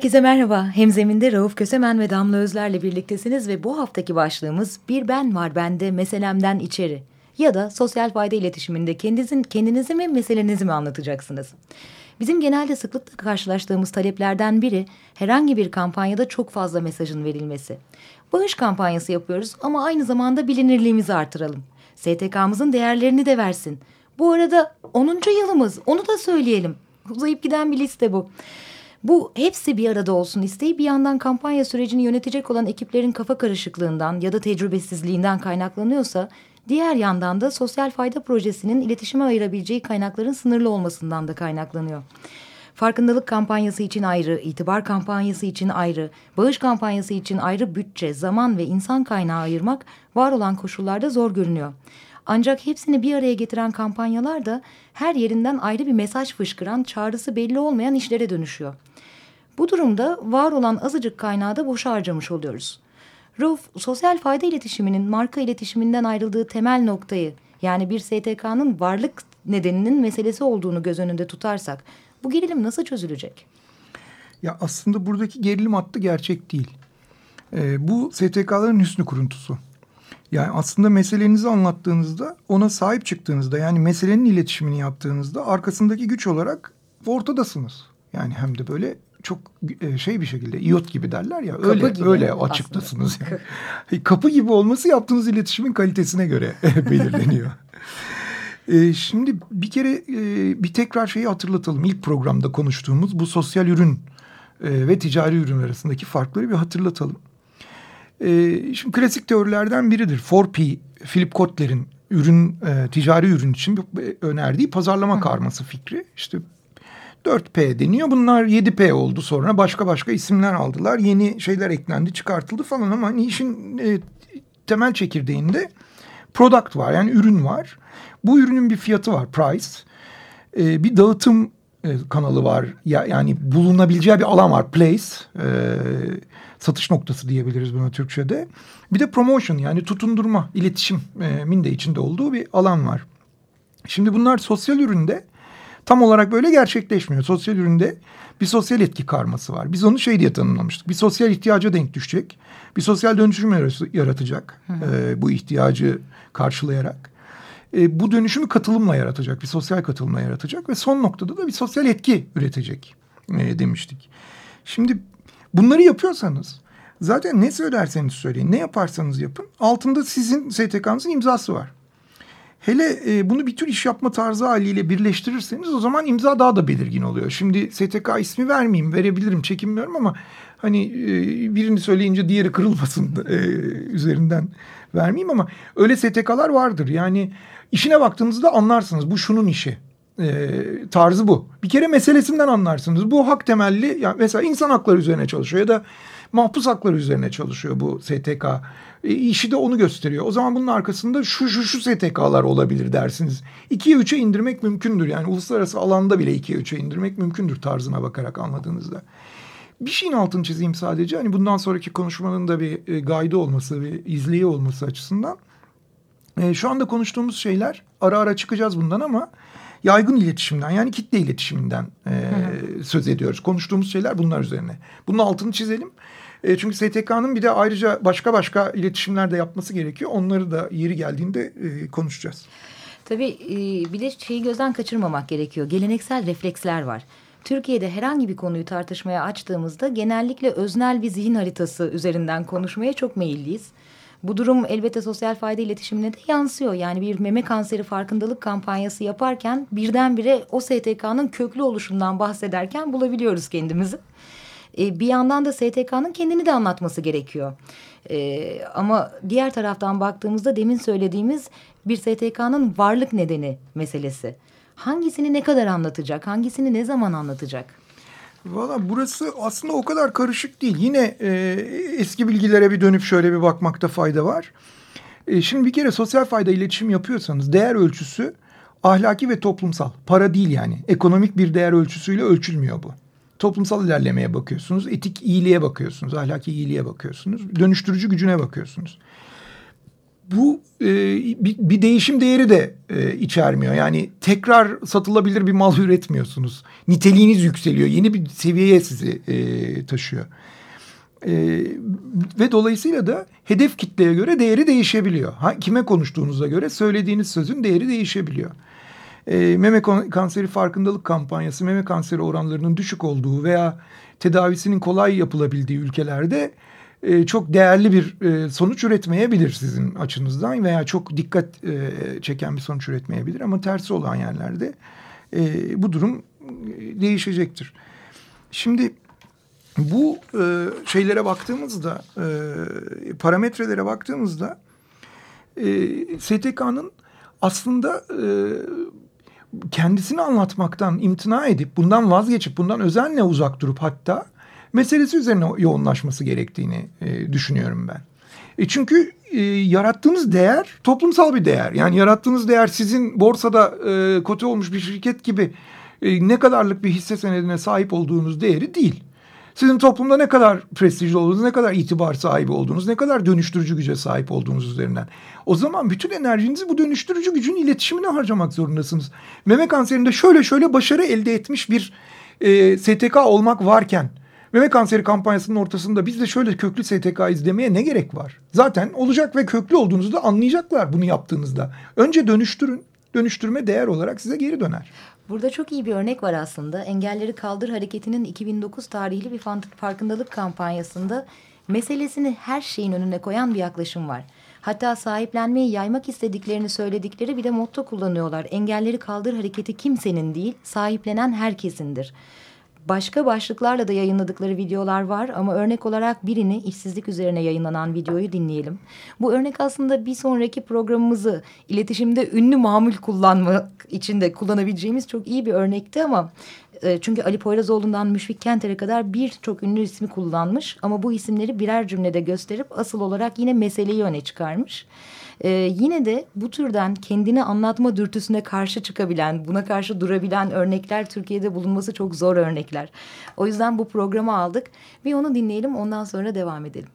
Herkese merhaba. Hemzeminde Rauf Kösemen ve Damla Özler'le birliktesiniz ve bu haftaki başlığımız Bir Ben Var Bende Meselemden içeri ya da sosyal fayda iletişiminde kendinizin, kendinizi mi meselenizi mi anlatacaksınız? Bizim genelde sıklıkla karşılaştığımız taleplerden biri herhangi bir kampanyada çok fazla mesajın verilmesi. Bağış kampanyası yapıyoruz ama aynı zamanda bilinirliğimizi artıralım. STK'mızın değerlerini de versin. Bu arada 10. yılımız onu da söyleyelim. Uzayıp giden bir liste bu. Bu hepsi bir arada olsun isteği bir yandan kampanya sürecini yönetecek olan ekiplerin kafa karışıklığından ya da tecrübesizliğinden kaynaklanıyorsa diğer yandan da sosyal fayda projesinin iletişime ayırabileceği kaynakların sınırlı olmasından da kaynaklanıyor. Farkındalık kampanyası için ayrı, itibar kampanyası için ayrı, bağış kampanyası için ayrı bütçe, zaman ve insan kaynağı ayırmak var olan koşullarda zor görünüyor. Ancak hepsini bir araya getiren kampanyalar da her yerinden ayrı bir mesaj fışkıran, çağrısı belli olmayan işlere dönüşüyor. Bu durumda var olan azıcık kaynağı da boşa harcamış oluyoruz. Ruf, sosyal fayda iletişiminin marka iletişiminden ayrıldığı temel noktayı yani bir STK'nın varlık nedeninin meselesi olduğunu göz önünde tutarsak bu gerilim nasıl çözülecek? Ya aslında buradaki gerilim hattı gerçek değil. Ee, bu STK'ların hüsnü kuruntusu. Yani aslında meselenizi anlattığınızda ona sahip çıktığınızda yani meselenin iletişimini yaptığınızda arkasındaki güç olarak ortadasınız. Yani hem de böyle çok e, şey bir şekilde iot gibi derler ya öyle gibi öyle açıktasınız. Yani. Kapı gibi olması yaptığınız iletişimin kalitesine göre belirleniyor. E, şimdi bir kere e, bir tekrar şeyi hatırlatalım. İlk programda konuştuğumuz bu sosyal ürün ve ticari ürün arasındaki farkları bir hatırlatalım. Şimdi klasik teorilerden biridir. 4P, Philip Kotler'in ürün, ticari ürün için önerdiği pazarlama karması fikri. İşte 4P deniyor. Bunlar 7P oldu sonra başka başka isimler aldılar. Yeni şeyler eklendi çıkartıldı falan ama hani işin e, temel çekirdeğinde product var yani ürün var. Bu ürünün bir fiyatı var price. E, bir dağıtım e, kanalı var ya, yani bulunabileceği bir alan var place. E, satış noktası diyebiliriz buna Türkçe'de. Bir de promotion yani tutundurma iletişimin de içinde olduğu bir alan var. Şimdi bunlar sosyal üründe tam olarak böyle gerçekleşmiyor. Sosyal üründe bir sosyal etki karması var. Biz onu şey diye tanımlamıştık. Bir sosyal ihtiyaca denk düşecek. Bir sosyal dönüşüm yaratacak. E, bu ihtiyacı karşılayarak. E, bu dönüşümü katılımla yaratacak. Bir sosyal katılımla yaratacak. Ve son noktada da bir sosyal etki üretecek e, demiştik. Şimdi bunları yapıyorsanız zaten ne söylerseniz söyleyin, ne yaparsanız yapın altında sizin STK'nızın imzası var. Hele e, bunu bir tür iş yapma tarzı haliyle birleştirirseniz o zaman imza daha da belirgin oluyor. Şimdi STK ismi vermeyeyim, verebilirim, çekinmiyorum ama hani e, birini söyleyince diğeri kırılmasın e, üzerinden vermeyeyim ama öyle STK'lar vardır. Yani işine baktığınızda anlarsınız bu şunun işi. E, tarzı bu. Bir kere meselesinden anlarsınız. Bu hak temelli yani mesela insan hakları üzerine çalışıyor ya da mahpus hakları üzerine çalışıyor bu STK. E, işi de onu gösteriyor. O zaman bunun arkasında şu şu şu STK'lar olabilir dersiniz. 2'ye 3'e indirmek mümkündür. Yani uluslararası alanda bile 2'ye 3'e indirmek mümkündür tarzına bakarak anladığınızda. Bir şeyin altını çizeyim sadece. Hani bundan sonraki konuşmanın da bir e, gaydı olması, bir izleyi olması açısından. E, şu anda konuştuğumuz şeyler ara ara çıkacağız bundan ama yaygın iletişimden yani kitle iletişiminden e, söz ediyoruz. Konuştuğumuz şeyler bunlar üzerine. Bunun altını çizelim. E, çünkü STK'nın bir de ayrıca başka başka iletişimler de yapması gerekiyor. Onları da yeri geldiğinde e, konuşacağız. Tabii e, bir de şeyi gözden kaçırmamak gerekiyor. Geleneksel refleksler var. Türkiye'de herhangi bir konuyu tartışmaya açtığımızda genellikle öznel bir zihin haritası üzerinden konuşmaya çok meyilliyiz. Bu durum elbette sosyal fayda iletişimine de yansıyor. Yani bir meme kanseri farkındalık kampanyası yaparken birdenbire o STK'nın köklü oluşundan bahsederken bulabiliyoruz kendimizi. E, bir yandan da STK'nın kendini de anlatması gerekiyor. E, ama diğer taraftan baktığımızda demin söylediğimiz bir STK'nın varlık nedeni meselesi. Hangisini ne kadar anlatacak, hangisini ne zaman anlatacak? Valla burası aslında o kadar karışık değil. Yine e, eski bilgilere bir dönüp şöyle bir bakmakta fayda var. E, şimdi bir kere sosyal fayda iletişim yapıyorsanız değer ölçüsü ahlaki ve toplumsal. Para değil yani. Ekonomik bir değer ölçüsüyle ölçülmüyor bu. Toplumsal ilerlemeye bakıyorsunuz. Etik iyiliğe bakıyorsunuz. Ahlaki iyiliğe bakıyorsunuz. Dönüştürücü gücüne bakıyorsunuz. Bu e, bir, bir değişim değeri de e, içermiyor. Yani tekrar satılabilir bir mal üretmiyorsunuz. Niteliğiniz yükseliyor. Yeni bir seviyeye sizi e, taşıyor. E, ve dolayısıyla da hedef kitleye göre değeri değişebiliyor. Ha, kime konuştuğunuza göre söylediğiniz sözün değeri değişebiliyor. E, meme kanseri farkındalık kampanyası meme kanseri oranlarının düşük olduğu veya tedavisinin kolay yapılabildiği ülkelerde e, çok değerli bir e, sonuç üretmeyebilir sizin açınızdan veya çok dikkat e, çeken bir sonuç üretmeyebilir ama tersi olan yerlerde e, bu durum e, değişecektir. Şimdi bu e, şeylere baktığımızda e, parametrelere baktığımızda e, STK'nın aslında e, kendisini anlatmaktan imtina edip bundan vazgeçip bundan özenle uzak durup hatta meselesi üzerine yoğunlaşması gerektiğini e, düşünüyorum ben. E çünkü e, yarattığınız değer toplumsal bir değer. Yani yarattığınız değer sizin borsada e, kote olmuş bir şirket gibi e, ne kadarlık bir hisse senedine sahip olduğunuz değeri değil. Sizin toplumda ne kadar prestijli olduğunuz, ne kadar itibar sahibi olduğunuz, ne kadar dönüştürücü güce sahip olduğunuz üzerinden. O zaman bütün enerjinizi bu dönüştürücü gücün iletişimine harcamak zorundasınız. Meme kanserinde şöyle şöyle başarı elde etmiş bir e, STK olmak varken Meme kanseri kampanyasının ortasında biz de şöyle köklü STK izlemeye ne gerek var? Zaten olacak ve köklü olduğunuzu da anlayacaklar bunu yaptığınızda. Önce dönüştürün. Dönüştürme değer olarak size geri döner. Burada çok iyi bir örnek var aslında. Engelleri Kaldır Hareketi'nin 2009 tarihli bir farkındalık kampanyasında meselesini her şeyin önüne koyan bir yaklaşım var. Hatta sahiplenmeyi yaymak istediklerini söyledikleri bir de motto kullanıyorlar. Engelleri Kaldır Hareketi kimsenin değil, sahiplenen herkesindir. Başka başlıklarla da yayınladıkları videolar var ama örnek olarak birini işsizlik üzerine yayınlanan videoyu dinleyelim. Bu örnek aslında bir sonraki programımızı iletişimde ünlü mamul kullanmak için de kullanabileceğimiz çok iyi bir örnekti ama e, çünkü Ali Poyrazoğlu'ndan Müşfik Kenter'e kadar birçok ünlü ismi kullanmış ama bu isimleri birer cümlede gösterip asıl olarak yine meseleyi öne çıkarmış. Ee, yine de bu türden kendini anlatma dürtüsüne karşı çıkabilen, buna karşı durabilen örnekler Türkiye'de bulunması çok zor örnekler. O yüzden bu programı aldık ve onu dinleyelim ondan sonra devam edelim.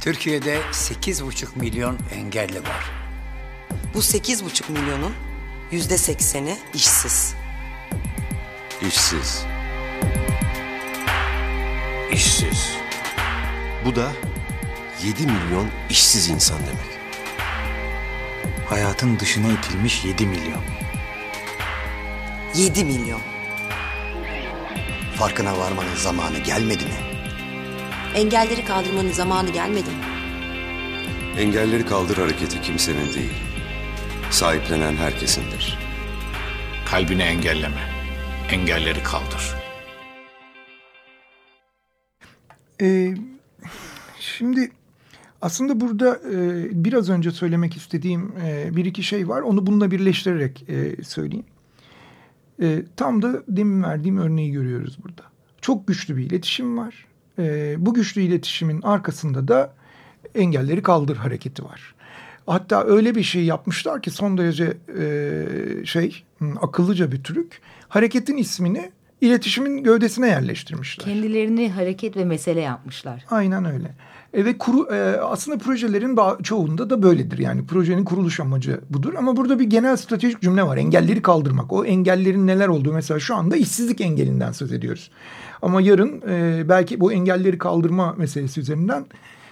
Türkiye'de 8,5 milyon engelli var. Bu 8,5 milyonun yüzde sekseni işsiz. İşsiz. İşsiz. Bu da 7 milyon işsiz insan demek. Hayatın dışına itilmiş 7 milyon. 7 milyon. Farkına varmanın zamanı gelmedi mi? Engelleri kaldırmanın zamanı gelmedi mi? Engelleri kaldır hareketi kimsenin değil. Sahiplenen herkesindir. Kalbini engelleme. Engelleri kaldır. Şimdi aslında burada e, biraz önce söylemek istediğim e, bir iki şey var. Onu bununla birleştirerek e, söyleyeyim. E, tam da demin verdiğim örneği görüyoruz burada. Çok güçlü bir iletişim var. E, bu güçlü iletişimin arkasında da engelleri kaldır hareketi var. Hatta öyle bir şey yapmışlar ki son derece e, şey akıllıca bir trük. Hareketin ismini iletişimin gövdesine yerleştirmişler. Kendilerini hareket ve mesele yapmışlar. Aynen öyle. E, ve kuru, e, aslında projelerin çoğunda da böyledir. Yani projenin kuruluş amacı budur. Ama burada bir genel stratejik cümle var. Engelleri kaldırmak. O engellerin neler olduğu mesela şu anda işsizlik engelinden söz ediyoruz. Ama yarın e, belki bu engelleri kaldırma meselesi üzerinden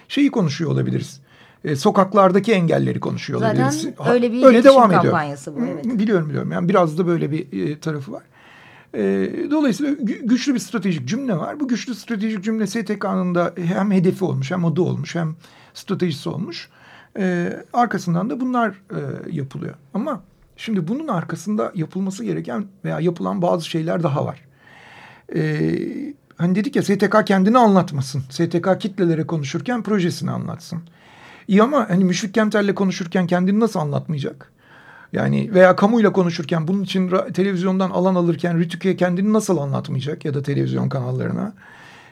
şeyi konuşuyor olabiliriz. E, sokaklardaki engelleri konuşuyor Zaten olabiliriz. Zaten öyle bir öyle devam kampanyası ediyor. bu. Evet. Biliyorum biliyorum. Yani biraz da böyle bir e, tarafı var. E, dolayısıyla güçlü bir stratejik cümle var. Bu güçlü stratejik cümle STK'nın da hem hedefi olmuş hem adı olmuş hem stratejisi olmuş. E, arkasından da bunlar e, yapılıyor. Ama Şimdi bunun arkasında yapılması gereken veya yapılan bazı şeyler daha var. Ee, hani dedik ya STK kendini anlatmasın. STK kitlelere konuşurken projesini anlatsın. İyi ama hani Müşfik Kemter'le konuşurken kendini nasıl anlatmayacak? Yani veya kamuyla konuşurken bunun için televizyondan alan alırken Rütük'e kendini nasıl anlatmayacak ya da televizyon kanallarına?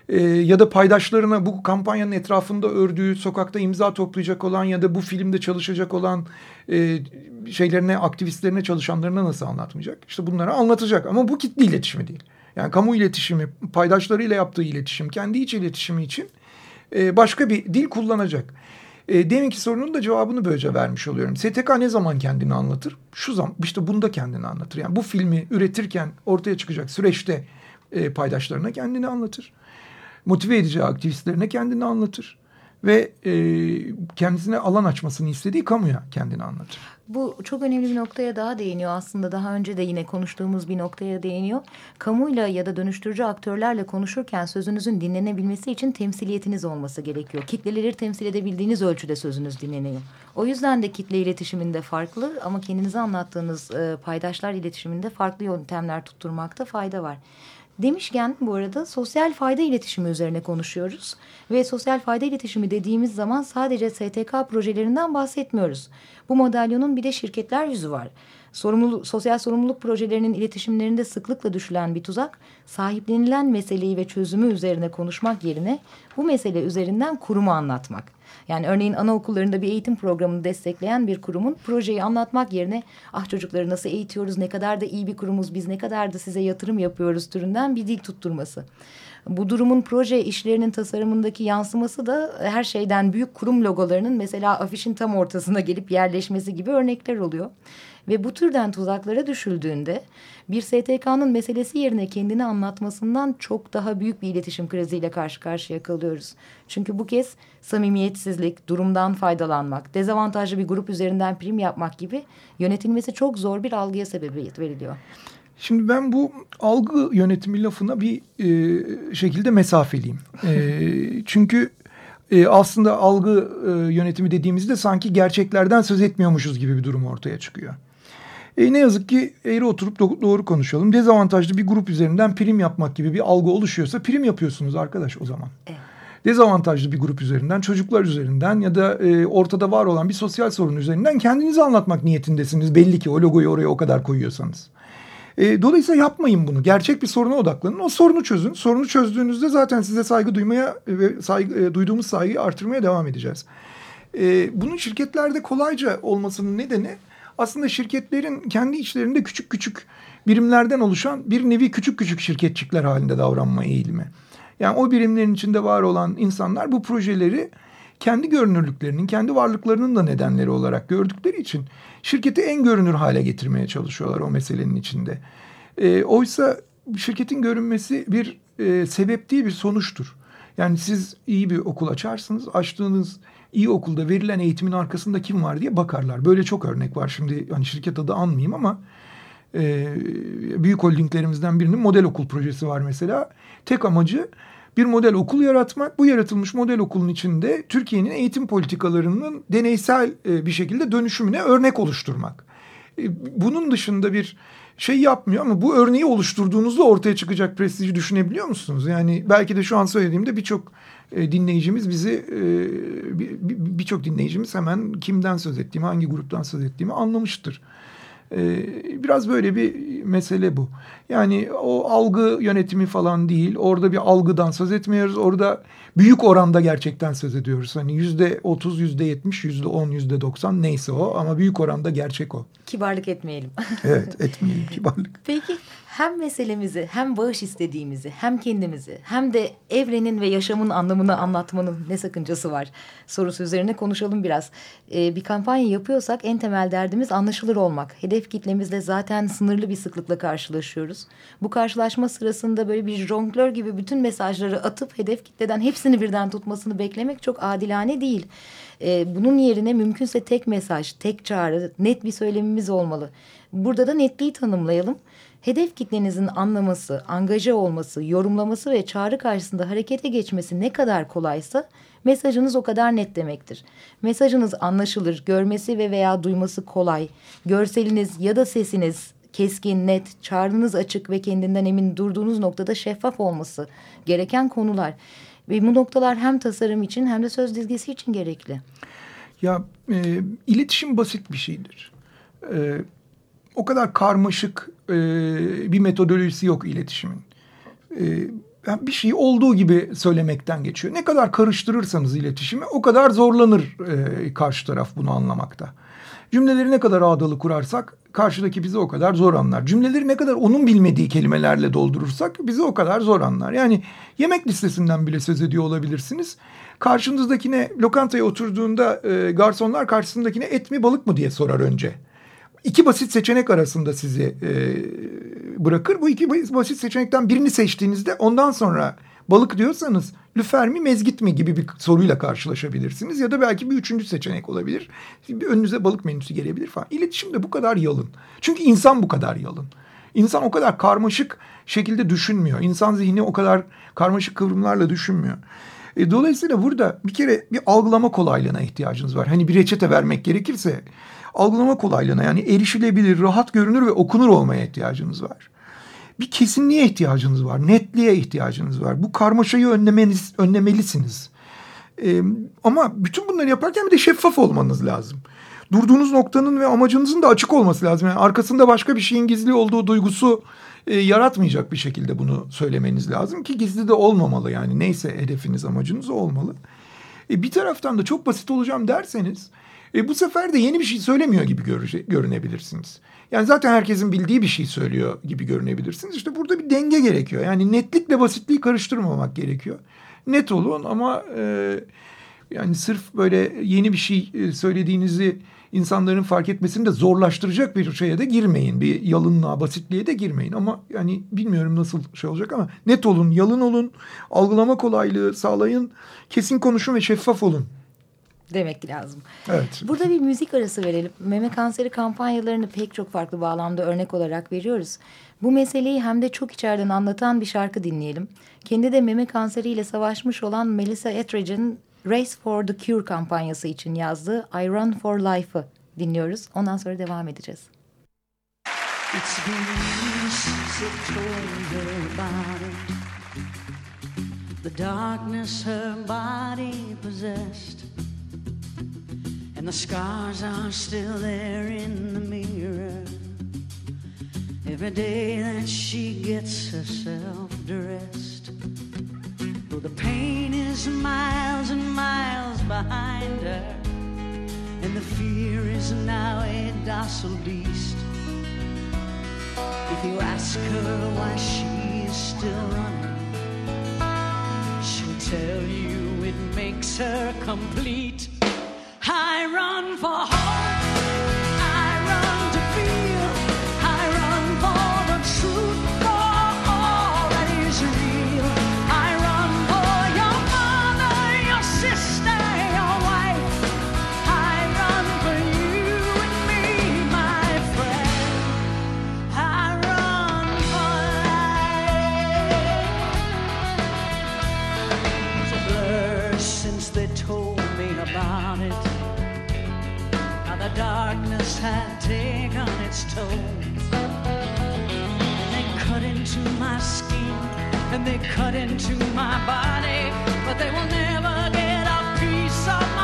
Ee, ya da paydaşlarına bu kampanyanın etrafında ördüğü sokakta imza toplayacak olan ya da bu filmde çalışacak olan e, şeylerine, aktivistlerine, çalışanlarına nasıl anlatmayacak? İşte bunları anlatacak ama bu kitle iletişimi değil. Yani kamu iletişimi, paydaşlarıyla yaptığı iletişim, kendi iç iletişimi için e, başka bir dil kullanacak. E, deminki sorunun da cevabını böylece vermiş oluyorum. STK ne zaman kendini anlatır? Şu zaman işte bunda kendini anlatır. Yani bu filmi üretirken ortaya çıkacak süreçte e, paydaşlarına kendini anlatır. Motive edeceği aktivistlerine kendini anlatır ve e, kendisine alan açmasını istediği kamuya kendini anlatır. Bu çok önemli bir noktaya daha değiniyor aslında daha önce de yine konuştuğumuz bir noktaya değiniyor. Kamuyla ya da dönüştürücü aktörlerle konuşurken sözünüzün dinlenebilmesi için temsiliyetiniz olması gerekiyor. Kitleleri temsil edebildiğiniz ölçüde sözünüz dinleniyor. O yüzden de kitle iletişiminde farklı ama kendinize anlattığınız e, paydaşlar iletişiminde farklı yöntemler tutturmakta fayda var. Demişken bu arada sosyal fayda iletişimi üzerine konuşuyoruz. Ve sosyal fayda iletişimi dediğimiz zaman sadece STK projelerinden bahsetmiyoruz. Bu madalyonun bir de şirketler yüzü var. Sorumluluk, sosyal sorumluluk projelerinin iletişimlerinde sıklıkla düşülen bir tuzak, sahiplenilen meseleyi ve çözümü üzerine konuşmak yerine bu mesele üzerinden kurumu anlatmak. Yani örneğin anaokullarında bir eğitim programını destekleyen bir kurumun projeyi anlatmak yerine ah çocukları nasıl eğitiyoruz, ne kadar da iyi bir kurumuz, biz ne kadar da size yatırım yapıyoruz türünden bir dil tutturması. Bu durumun proje işlerinin tasarımındaki yansıması da her şeyden büyük kurum logolarının mesela afişin tam ortasına gelip yerleşmesi gibi örnekler oluyor. Ve bu türden tuzaklara düşüldüğünde bir STK'nın meselesi yerine kendini anlatmasından çok daha büyük bir iletişim kriziyle karşı karşıya kalıyoruz. Çünkü bu kez samimiyetsizlik, durumdan faydalanmak, dezavantajlı bir grup üzerinden prim yapmak gibi yönetilmesi çok zor bir algıya sebebiyet veriliyor. Şimdi ben bu algı yönetimi lafına bir e, şekilde mesafeliyim. E, çünkü e, aslında algı e, yönetimi dediğimizde sanki gerçeklerden söz etmiyormuşuz gibi bir durum ortaya çıkıyor. E, ne yazık ki eğri oturup do doğru konuşalım. Dezavantajlı bir grup üzerinden prim yapmak gibi bir algı oluşuyorsa prim yapıyorsunuz arkadaş o zaman. Evet. Dezavantajlı bir grup üzerinden, çocuklar üzerinden ya da e, ortada var olan bir sosyal sorun üzerinden kendinizi anlatmak niyetindesiniz. Belli ki o logoyu oraya o kadar koyuyorsanız. E, dolayısıyla yapmayın bunu. Gerçek bir soruna odaklanın. O sorunu çözün. Sorunu çözdüğünüzde zaten size saygı duymaya ve saygı, e, duyduğumuz saygıyı artırmaya devam edeceğiz. E, bunun şirketlerde kolayca olmasının nedeni aslında şirketlerin kendi içlerinde küçük küçük birimlerden oluşan bir nevi küçük küçük şirketçikler halinde davranma eğilimi. Yani o birimlerin içinde var olan insanlar bu projeleri kendi görünürlüklerinin, kendi varlıklarının da nedenleri olarak gördükleri için şirketi en görünür hale getirmeye çalışıyorlar o meselenin içinde. E, oysa şirketin görünmesi bir e, sebep değil bir sonuçtur. Yani siz iyi bir okul açarsınız, açtığınız iyi okulda verilen eğitimin arkasında kim var diye bakarlar. Böyle çok örnek var. Şimdi hani şirket adı anmayayım ama e, büyük holdinglerimizden birinin model okul projesi var mesela. Tek amacı bir model okul yaratmak. Bu yaratılmış model okulun içinde Türkiye'nin eğitim politikalarının deneysel e, bir şekilde dönüşümüne örnek oluşturmak. E, bunun dışında bir şey yapmıyor ama bu örneği oluşturduğunuzda ortaya çıkacak prestiji düşünebiliyor musunuz? Yani belki de şu an söylediğimde birçok e, dinleyicimiz bizi birçok dinleyicimiz hemen kimden söz ettiğimi, hangi gruptan söz ettiğimi anlamıştır. Biraz böyle bir mesele bu. Yani o algı yönetimi falan değil. Orada bir algıdan söz etmiyoruz. Orada büyük oranda gerçekten söz ediyoruz. Hani yüzde otuz, yüzde yetmiş, yüzde on, yüzde doksan neyse o. Ama büyük oranda gerçek o. Kibarlık etmeyelim. evet etmeyelim kibarlık. Peki hem meselemizi hem bağış istediğimizi hem kendimizi hem de evrenin ve yaşamın anlamını anlatmanın ne sakıncası var sorusu üzerine konuşalım biraz. Ee, bir kampanya yapıyorsak en temel derdimiz anlaşılır olmak. Hedef kitlemizle zaten sınırlı bir sıklıkla karşılaşıyoruz. Bu karşılaşma sırasında böyle bir jonglör gibi bütün mesajları atıp hedef kitleden hepsini birden tutmasını beklemek çok adilane değil. Ee, bunun yerine mümkünse tek mesaj, tek çağrı, net bir söylemimiz olmalı. Burada da netliği tanımlayalım hedef kitlenizin anlaması, angaja olması, yorumlaması ve çağrı karşısında harekete geçmesi ne kadar kolaysa Mesajınız o kadar net demektir. Mesajınız anlaşılır, görmesi ve veya duyması kolay. Görseliniz ya da sesiniz keskin, net, çağrınız açık ve kendinden emin durduğunuz noktada şeffaf olması gereken konular. Ve bu noktalar hem tasarım için hem de söz dizgisi için gerekli. Ya e, iletişim basit bir şeydir. E, o kadar karmaşık e, bir metodolojisi yok iletişimin. E, bir şeyi olduğu gibi söylemekten geçiyor. Ne kadar karıştırırsanız iletişimi o kadar zorlanır e, karşı taraf bunu anlamakta. Cümleleri ne kadar ağdalı kurarsak karşıdaki bizi o kadar zor anlar. Cümleleri ne kadar onun bilmediği kelimelerle doldurursak bizi o kadar zor anlar. Yani yemek listesinden bile söz ediyor olabilirsiniz. Karşınızdakine lokantaya oturduğunda e, garsonlar karşısındakine et mi balık mı diye sorar önce. İki basit seçenek arasında sizi e, bırakır. Bu iki basit seçenekten birini seçtiğinizde ondan sonra balık diyorsanız lüfer mi mezgit mi gibi bir soruyla karşılaşabilirsiniz. Ya da belki bir üçüncü seçenek olabilir. Bir önünüze balık menüsü gelebilir falan. İletişim de bu kadar yalın. Çünkü insan bu kadar yalın. İnsan o kadar karmaşık şekilde düşünmüyor. İnsan zihni o kadar karmaşık kıvrımlarla düşünmüyor. E, dolayısıyla burada bir kere bir algılama kolaylığına ihtiyacınız var. Hani bir reçete vermek gerekirse algılama kolaylığına yani erişilebilir, rahat görünür ve okunur olmaya ihtiyacınız var bir kesinliğe ihtiyacınız var. Netliğe ihtiyacınız var. Bu karmaşayı önlemeniz, önlemelisiniz. Ee, ama bütün bunları yaparken bir de şeffaf olmanız lazım. Durduğunuz noktanın ve amacınızın da açık olması lazım. Yani arkasında başka bir şeyin gizli olduğu duygusu e, yaratmayacak bir şekilde bunu söylemeniz lazım ki gizli de olmamalı yani neyse hedefiniz amacınız olmalı. E, bir taraftan da çok basit olacağım derseniz e, bu sefer de yeni bir şey söylemiyor gibi görünebilirsiniz. Yani zaten herkesin bildiği bir şey söylüyor gibi görünebilirsiniz. İşte burada bir denge gerekiyor. Yani netlikle basitliği karıştırmamak gerekiyor. Net olun ama e, yani sırf böyle yeni bir şey e, söylediğinizi insanların fark etmesini de zorlaştıracak bir şeye de girmeyin. Bir yalınlığa, basitliğe de girmeyin. Ama yani bilmiyorum nasıl şey olacak ama net olun, yalın olun, algılama kolaylığı sağlayın, kesin konuşun ve şeffaf olun demek lazım. Evet. Burada bir müzik arası verelim. Meme kanseri kampanyalarını pek çok farklı bağlamda örnek olarak veriyoruz. Bu meseleyi hem de çok içeriden anlatan bir şarkı dinleyelim. Kendi de meme kanseriyle savaşmış olan Melissa Etheridge'in Race for the Cure kampanyası için yazdığı I Run for Life'ı dinliyoruz. Ondan sonra devam edeceğiz. It's been since it told her about it. The darkness her body possessed And the scars are still there in the mirror. Every day that she gets herself dressed. Though the pain is miles and miles behind her. And the fear is now a docile beast. If you ask her why she is still running, she'll tell you it makes her complete. I run for hope. Had taken its toll. They cut into my skin and they cut into my body, but they will never get a piece of my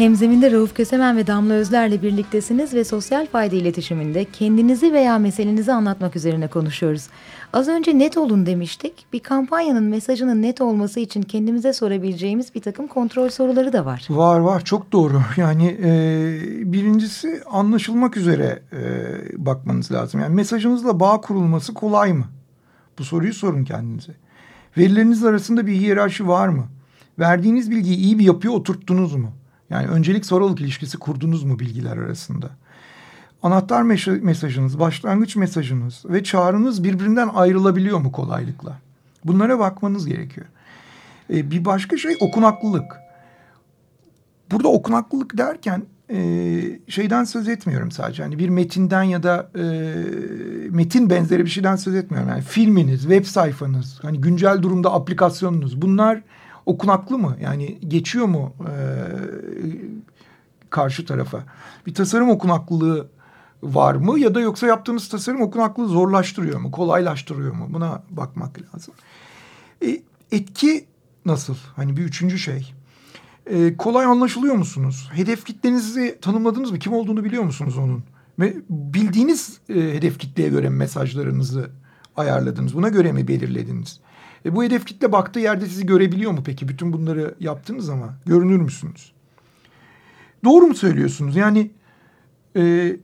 Hemzeminde Rauf Kösemen ve Damla Özler'le birliktesiniz ve sosyal fayda iletişiminde kendinizi veya meselenizi anlatmak üzerine konuşuyoruz. Az önce net olun demiştik. Bir kampanyanın mesajının net olması için kendimize sorabileceğimiz bir takım kontrol soruları da var. Var var çok doğru. Yani e, birincisi anlaşılmak üzere e, bakmanız lazım. Yani mesajınızla bağ kurulması kolay mı? Bu soruyu sorun kendinize. Verileriniz arasında bir hiyerarşi var mı? Verdiğiniz bilgiyi iyi bir yapıya oturttunuz mu? Yani öncelik soruluk ilişkisi kurdunuz mu bilgiler arasında? Anahtar mesajınız, başlangıç mesajınız ve çağrınız birbirinden ayrılabiliyor mu kolaylıkla? Bunlara bakmanız gerekiyor. Ee, bir başka şey okunaklılık. Burada okunaklılık derken e, şeyden söz etmiyorum sadece. Hani bir metinden ya da e, metin benzeri bir şeyden söz etmiyorum. Yani filminiz, web sayfanız, hani güncel durumda aplikasyonunuz bunlar okunaklı mı? Yani geçiyor mu e, karşı tarafa? Bir tasarım okunaklılığı var mı ya da yoksa yaptığınız tasarım okunaklığı zorlaştırıyor mu, kolaylaştırıyor mu? Buna bakmak lazım. E, etki nasıl? Hani bir üçüncü şey. E, kolay anlaşılıyor musunuz? Hedef kitlenizi tanımladınız mı? Kim olduğunu biliyor musunuz onun? Ve bildiğiniz e, hedef kitleye göre mesajlarınızı ayarladınız? Buna göre mi belirlediniz? E, bu hedef kitle baktığı yerde sizi görebiliyor mu peki? Bütün bunları yaptınız ama görünür müsünüz? Doğru mu söylüyorsunuz? Yani e,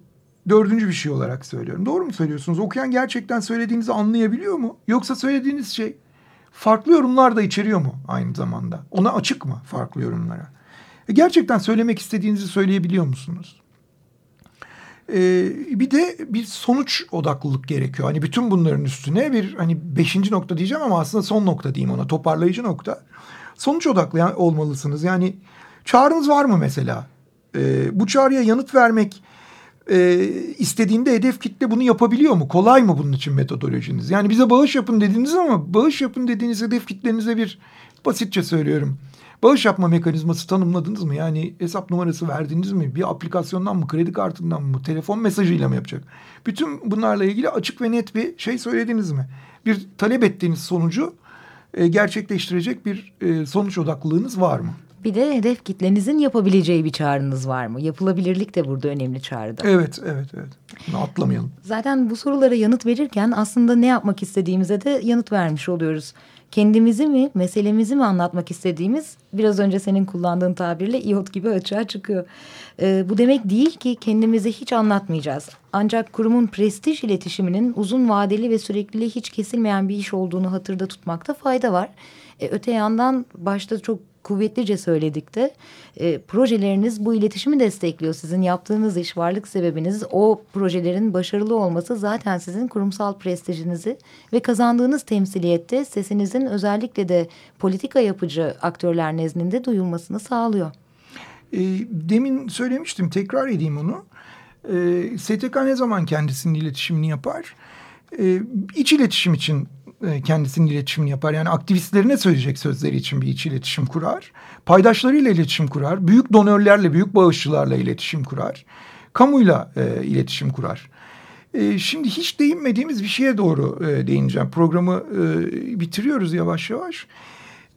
dördüncü bir şey olarak söylüyorum. Doğru mu söylüyorsunuz? Okuyan gerçekten söylediğinizi anlayabiliyor mu? Yoksa söylediğiniz şey farklı yorumlar da içeriyor mu aynı zamanda? Ona açık mı farklı yorumlara? E, gerçekten söylemek istediğinizi söyleyebiliyor musunuz? Ee, bir de bir sonuç odaklılık gerekiyor. Hani bütün bunların üstüne bir hani beşinci nokta diyeceğim ama aslında son nokta diyeyim ona toparlayıcı nokta. Sonuç odaklı olmalısınız. Yani çağrınız var mı mesela? Ee, bu çağrıya yanıt vermek e, istediğinde hedef kitle bunu yapabiliyor mu? Kolay mı bunun için metodolojiniz? Yani bize bağış yapın dediniz ama bağış yapın dediğiniz hedef kitlenize bir basitçe söylüyorum Bağış yapma mekanizması tanımladınız mı? Yani hesap numarası verdiniz mi? Bir aplikasyondan mı, kredi kartından mı, telefon mesajıyla mı yapacak? Bütün bunlarla ilgili açık ve net bir şey söylediniz mi? Bir talep ettiğiniz sonucu e, gerçekleştirecek bir e, sonuç odaklılığınız var mı? Bir de hedef kitlenizin yapabileceği bir çağrınız var mı? Yapılabilirlik de burada önemli çağrıda. Evet, evet, evet. Bunu atlamayalım. Zaten bu sorulara yanıt verirken aslında ne yapmak istediğimize de yanıt vermiş oluyoruz kendimizi mi, meselemizi mi anlatmak istediğimiz biraz önce senin kullandığın tabirle iot gibi açığa çıkıyor. E, bu demek değil ki kendimizi hiç anlatmayacağız. Ancak kurumun prestij iletişiminin uzun vadeli ve sürekliliği hiç kesilmeyen bir iş olduğunu hatırda tutmakta fayda var. E, öte yandan başta çok kuvvetlice söyledik de e, projeleriniz bu iletişimi destekliyor. Sizin yaptığınız iş varlık sebebiniz o projelerin başarılı olması zaten sizin kurumsal prestijinizi ve kazandığınız temsiliyette sesinizin özellikle de politika yapıcı aktörler nezdinde duyulmasını sağlıyor. E, demin söylemiştim tekrar edeyim onu. E, STK ne zaman kendisinin iletişimini yapar? E, iç iletişim için e, kendisinin iletişimini yapar. Yani aktivistlerine söyleyecek sözleri için bir iç iletişim kurar. Paydaşlarıyla iletişim kurar. Büyük donörlerle, büyük bağışçılarla iletişim kurar. Kamuyla e, iletişim kurar. E, şimdi hiç değinmediğimiz bir şeye doğru e, değineceğim. Programı e, bitiriyoruz yavaş yavaş.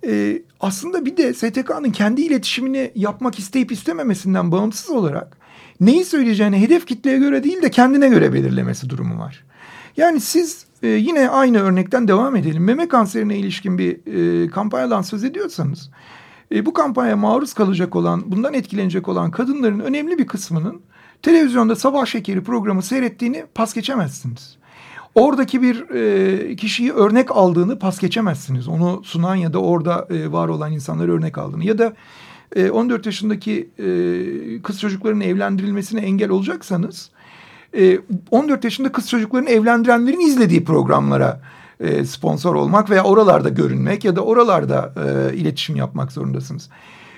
E, aslında bir de STK'nın kendi iletişimini yapmak isteyip istememesinden bağımsız olarak neyi söyleyeceğini hedef kitleye göre değil de kendine göre belirlemesi durumu var. Yani siz e, yine aynı örnekten devam edelim. Meme kanserine ilişkin bir e, kampanyadan söz ediyorsanız... E, bu kampanya maruz kalacak olan, bundan etkilenecek olan kadınların önemli bir kısmının... televizyonda sabah şekeri programı seyrettiğini pas geçemezsiniz. Oradaki bir e, kişiyi örnek aldığını pas geçemezsiniz. Onu sunan ya da orada e, var olan insanları örnek aldığını. Ya da e, 14 yaşındaki e, kız çocukların evlendirilmesine engel olacaksanız 14 e, yaşında kız çocuklarını evlendirenlerin izlediği programlara e, sponsor olmak veya oralarda görünmek ya da oralarda e, iletişim yapmak zorundasınız.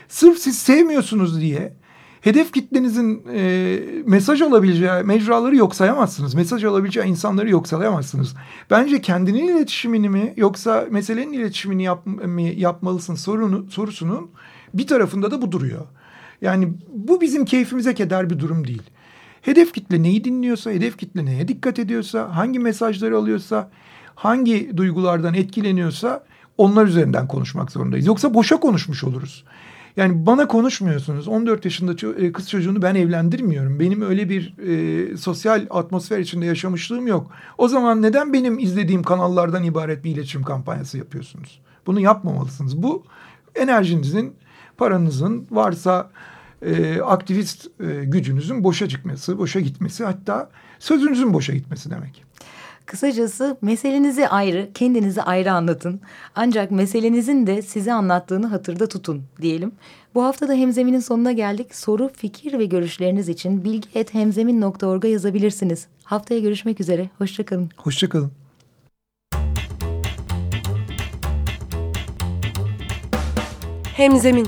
Sırf siz sevmiyorsunuz diye hedef kitlenizin mesaj alabileceği mecraları yok sayamazsınız. Mesaj alabileceği insanları yok sayamazsınız. Bence kendinin iletişimini mi yoksa meselenin iletişimini yap, mı yapmalısın sorunu, sorusunun bir tarafında da bu duruyor. Yani bu bizim keyfimize keder bir durum değil. Hedef kitle neyi dinliyorsa, hedef kitle neye dikkat ediyorsa, hangi mesajları alıyorsa, hangi duygulardan etkileniyorsa onlar üzerinden konuşmak zorundayız. Yoksa boşa konuşmuş oluruz. Yani bana konuşmuyorsunuz. 14 yaşında e, kız çocuğunu ben evlendirmiyorum. Benim öyle bir e, sosyal atmosfer içinde yaşamışlığım yok. O zaman neden benim izlediğim kanallardan ibaret bir iletişim kampanyası yapıyorsunuz? Bunu yapmamalısınız. Bu enerjinizin, paranızın varsa e, aktivist e, gücünüzün boşa çıkması, boşa gitmesi hatta sözünüzün boşa gitmesi demek. Kısacası meselenizi ayrı, kendinizi ayrı anlatın. Ancak meselenizin de size anlattığını hatırda tutun diyelim. Bu hafta da Hemzemin'in sonuna geldik. Soru, fikir ve görüşleriniz için bilgi.hemzemin.org'a yazabilirsiniz. Haftaya görüşmek üzere. Hoşçakalın. Hoşçakalın. Hemzemin